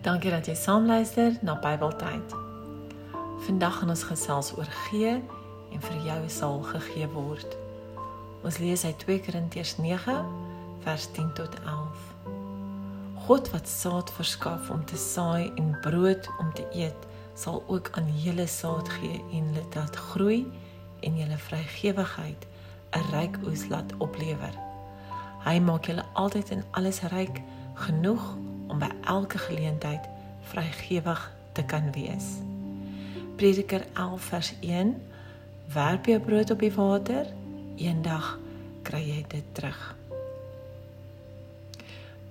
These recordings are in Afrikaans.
Dankie dat jy saamluister na Bybeltyd. Vandag gaan ons gesels oor gee en vir jou sal gegee word. Ons lees uit 2 Korintiërs 9 vers 10 tot 11. God wat saad verskaf om te saai en brood om te eet, sal ook aan julle saad gee en dit laat groei en julle vrygewigheid 'n ryk oes laat oplewer. Hy maak julle altyd en alles ryk genoeg om by elke geleentheid vrygewig te kan wees. Prediker 11 vers 1 Werp jou brood op die water, eendag kry jy dit terug.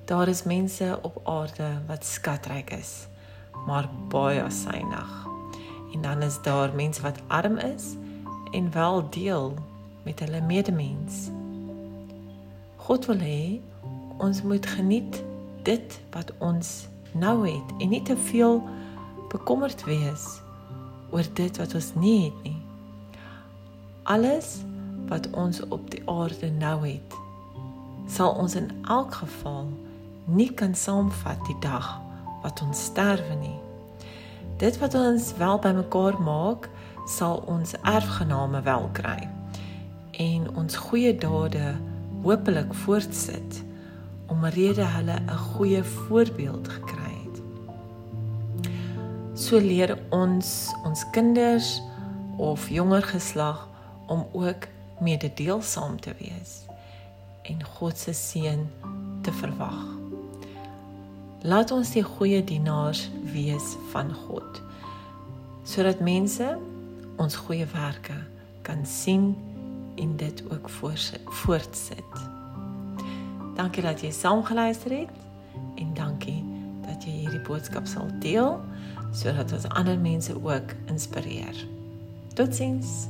Daar is mense op aarde wat skatryk is, maar baie synig. En dan is daar mense wat arm is en wel deel met hulle medemens. God wil hê ons moet geniet dit wat ons nou het en nie te veel bekommerd wees oor dit wat ons nie het nie. Alles wat ons op die aarde nou het, sal ons in elk geval nie kan saamvat die dag wat ons sterwe nie. Dit wat ons wel bymekaar maak, sal ons erfgename wel kry en ons goeie dade hopelik voortsit omrede hulle 'n goeie voorbeeld gekry het. So leer ons ons kinders of jonger geslag om ook mededeelsaam te wees en God se seën te verwag. Laat ons die goeie dienaars wees van God sodat mense ons goeie werke kan sien en dit ook voortsit. Dankie dat jy saamgeluister het en dankie dat jy hierdie boodskap sal deel sodat ons ander mense ook inspireer. Totsiens.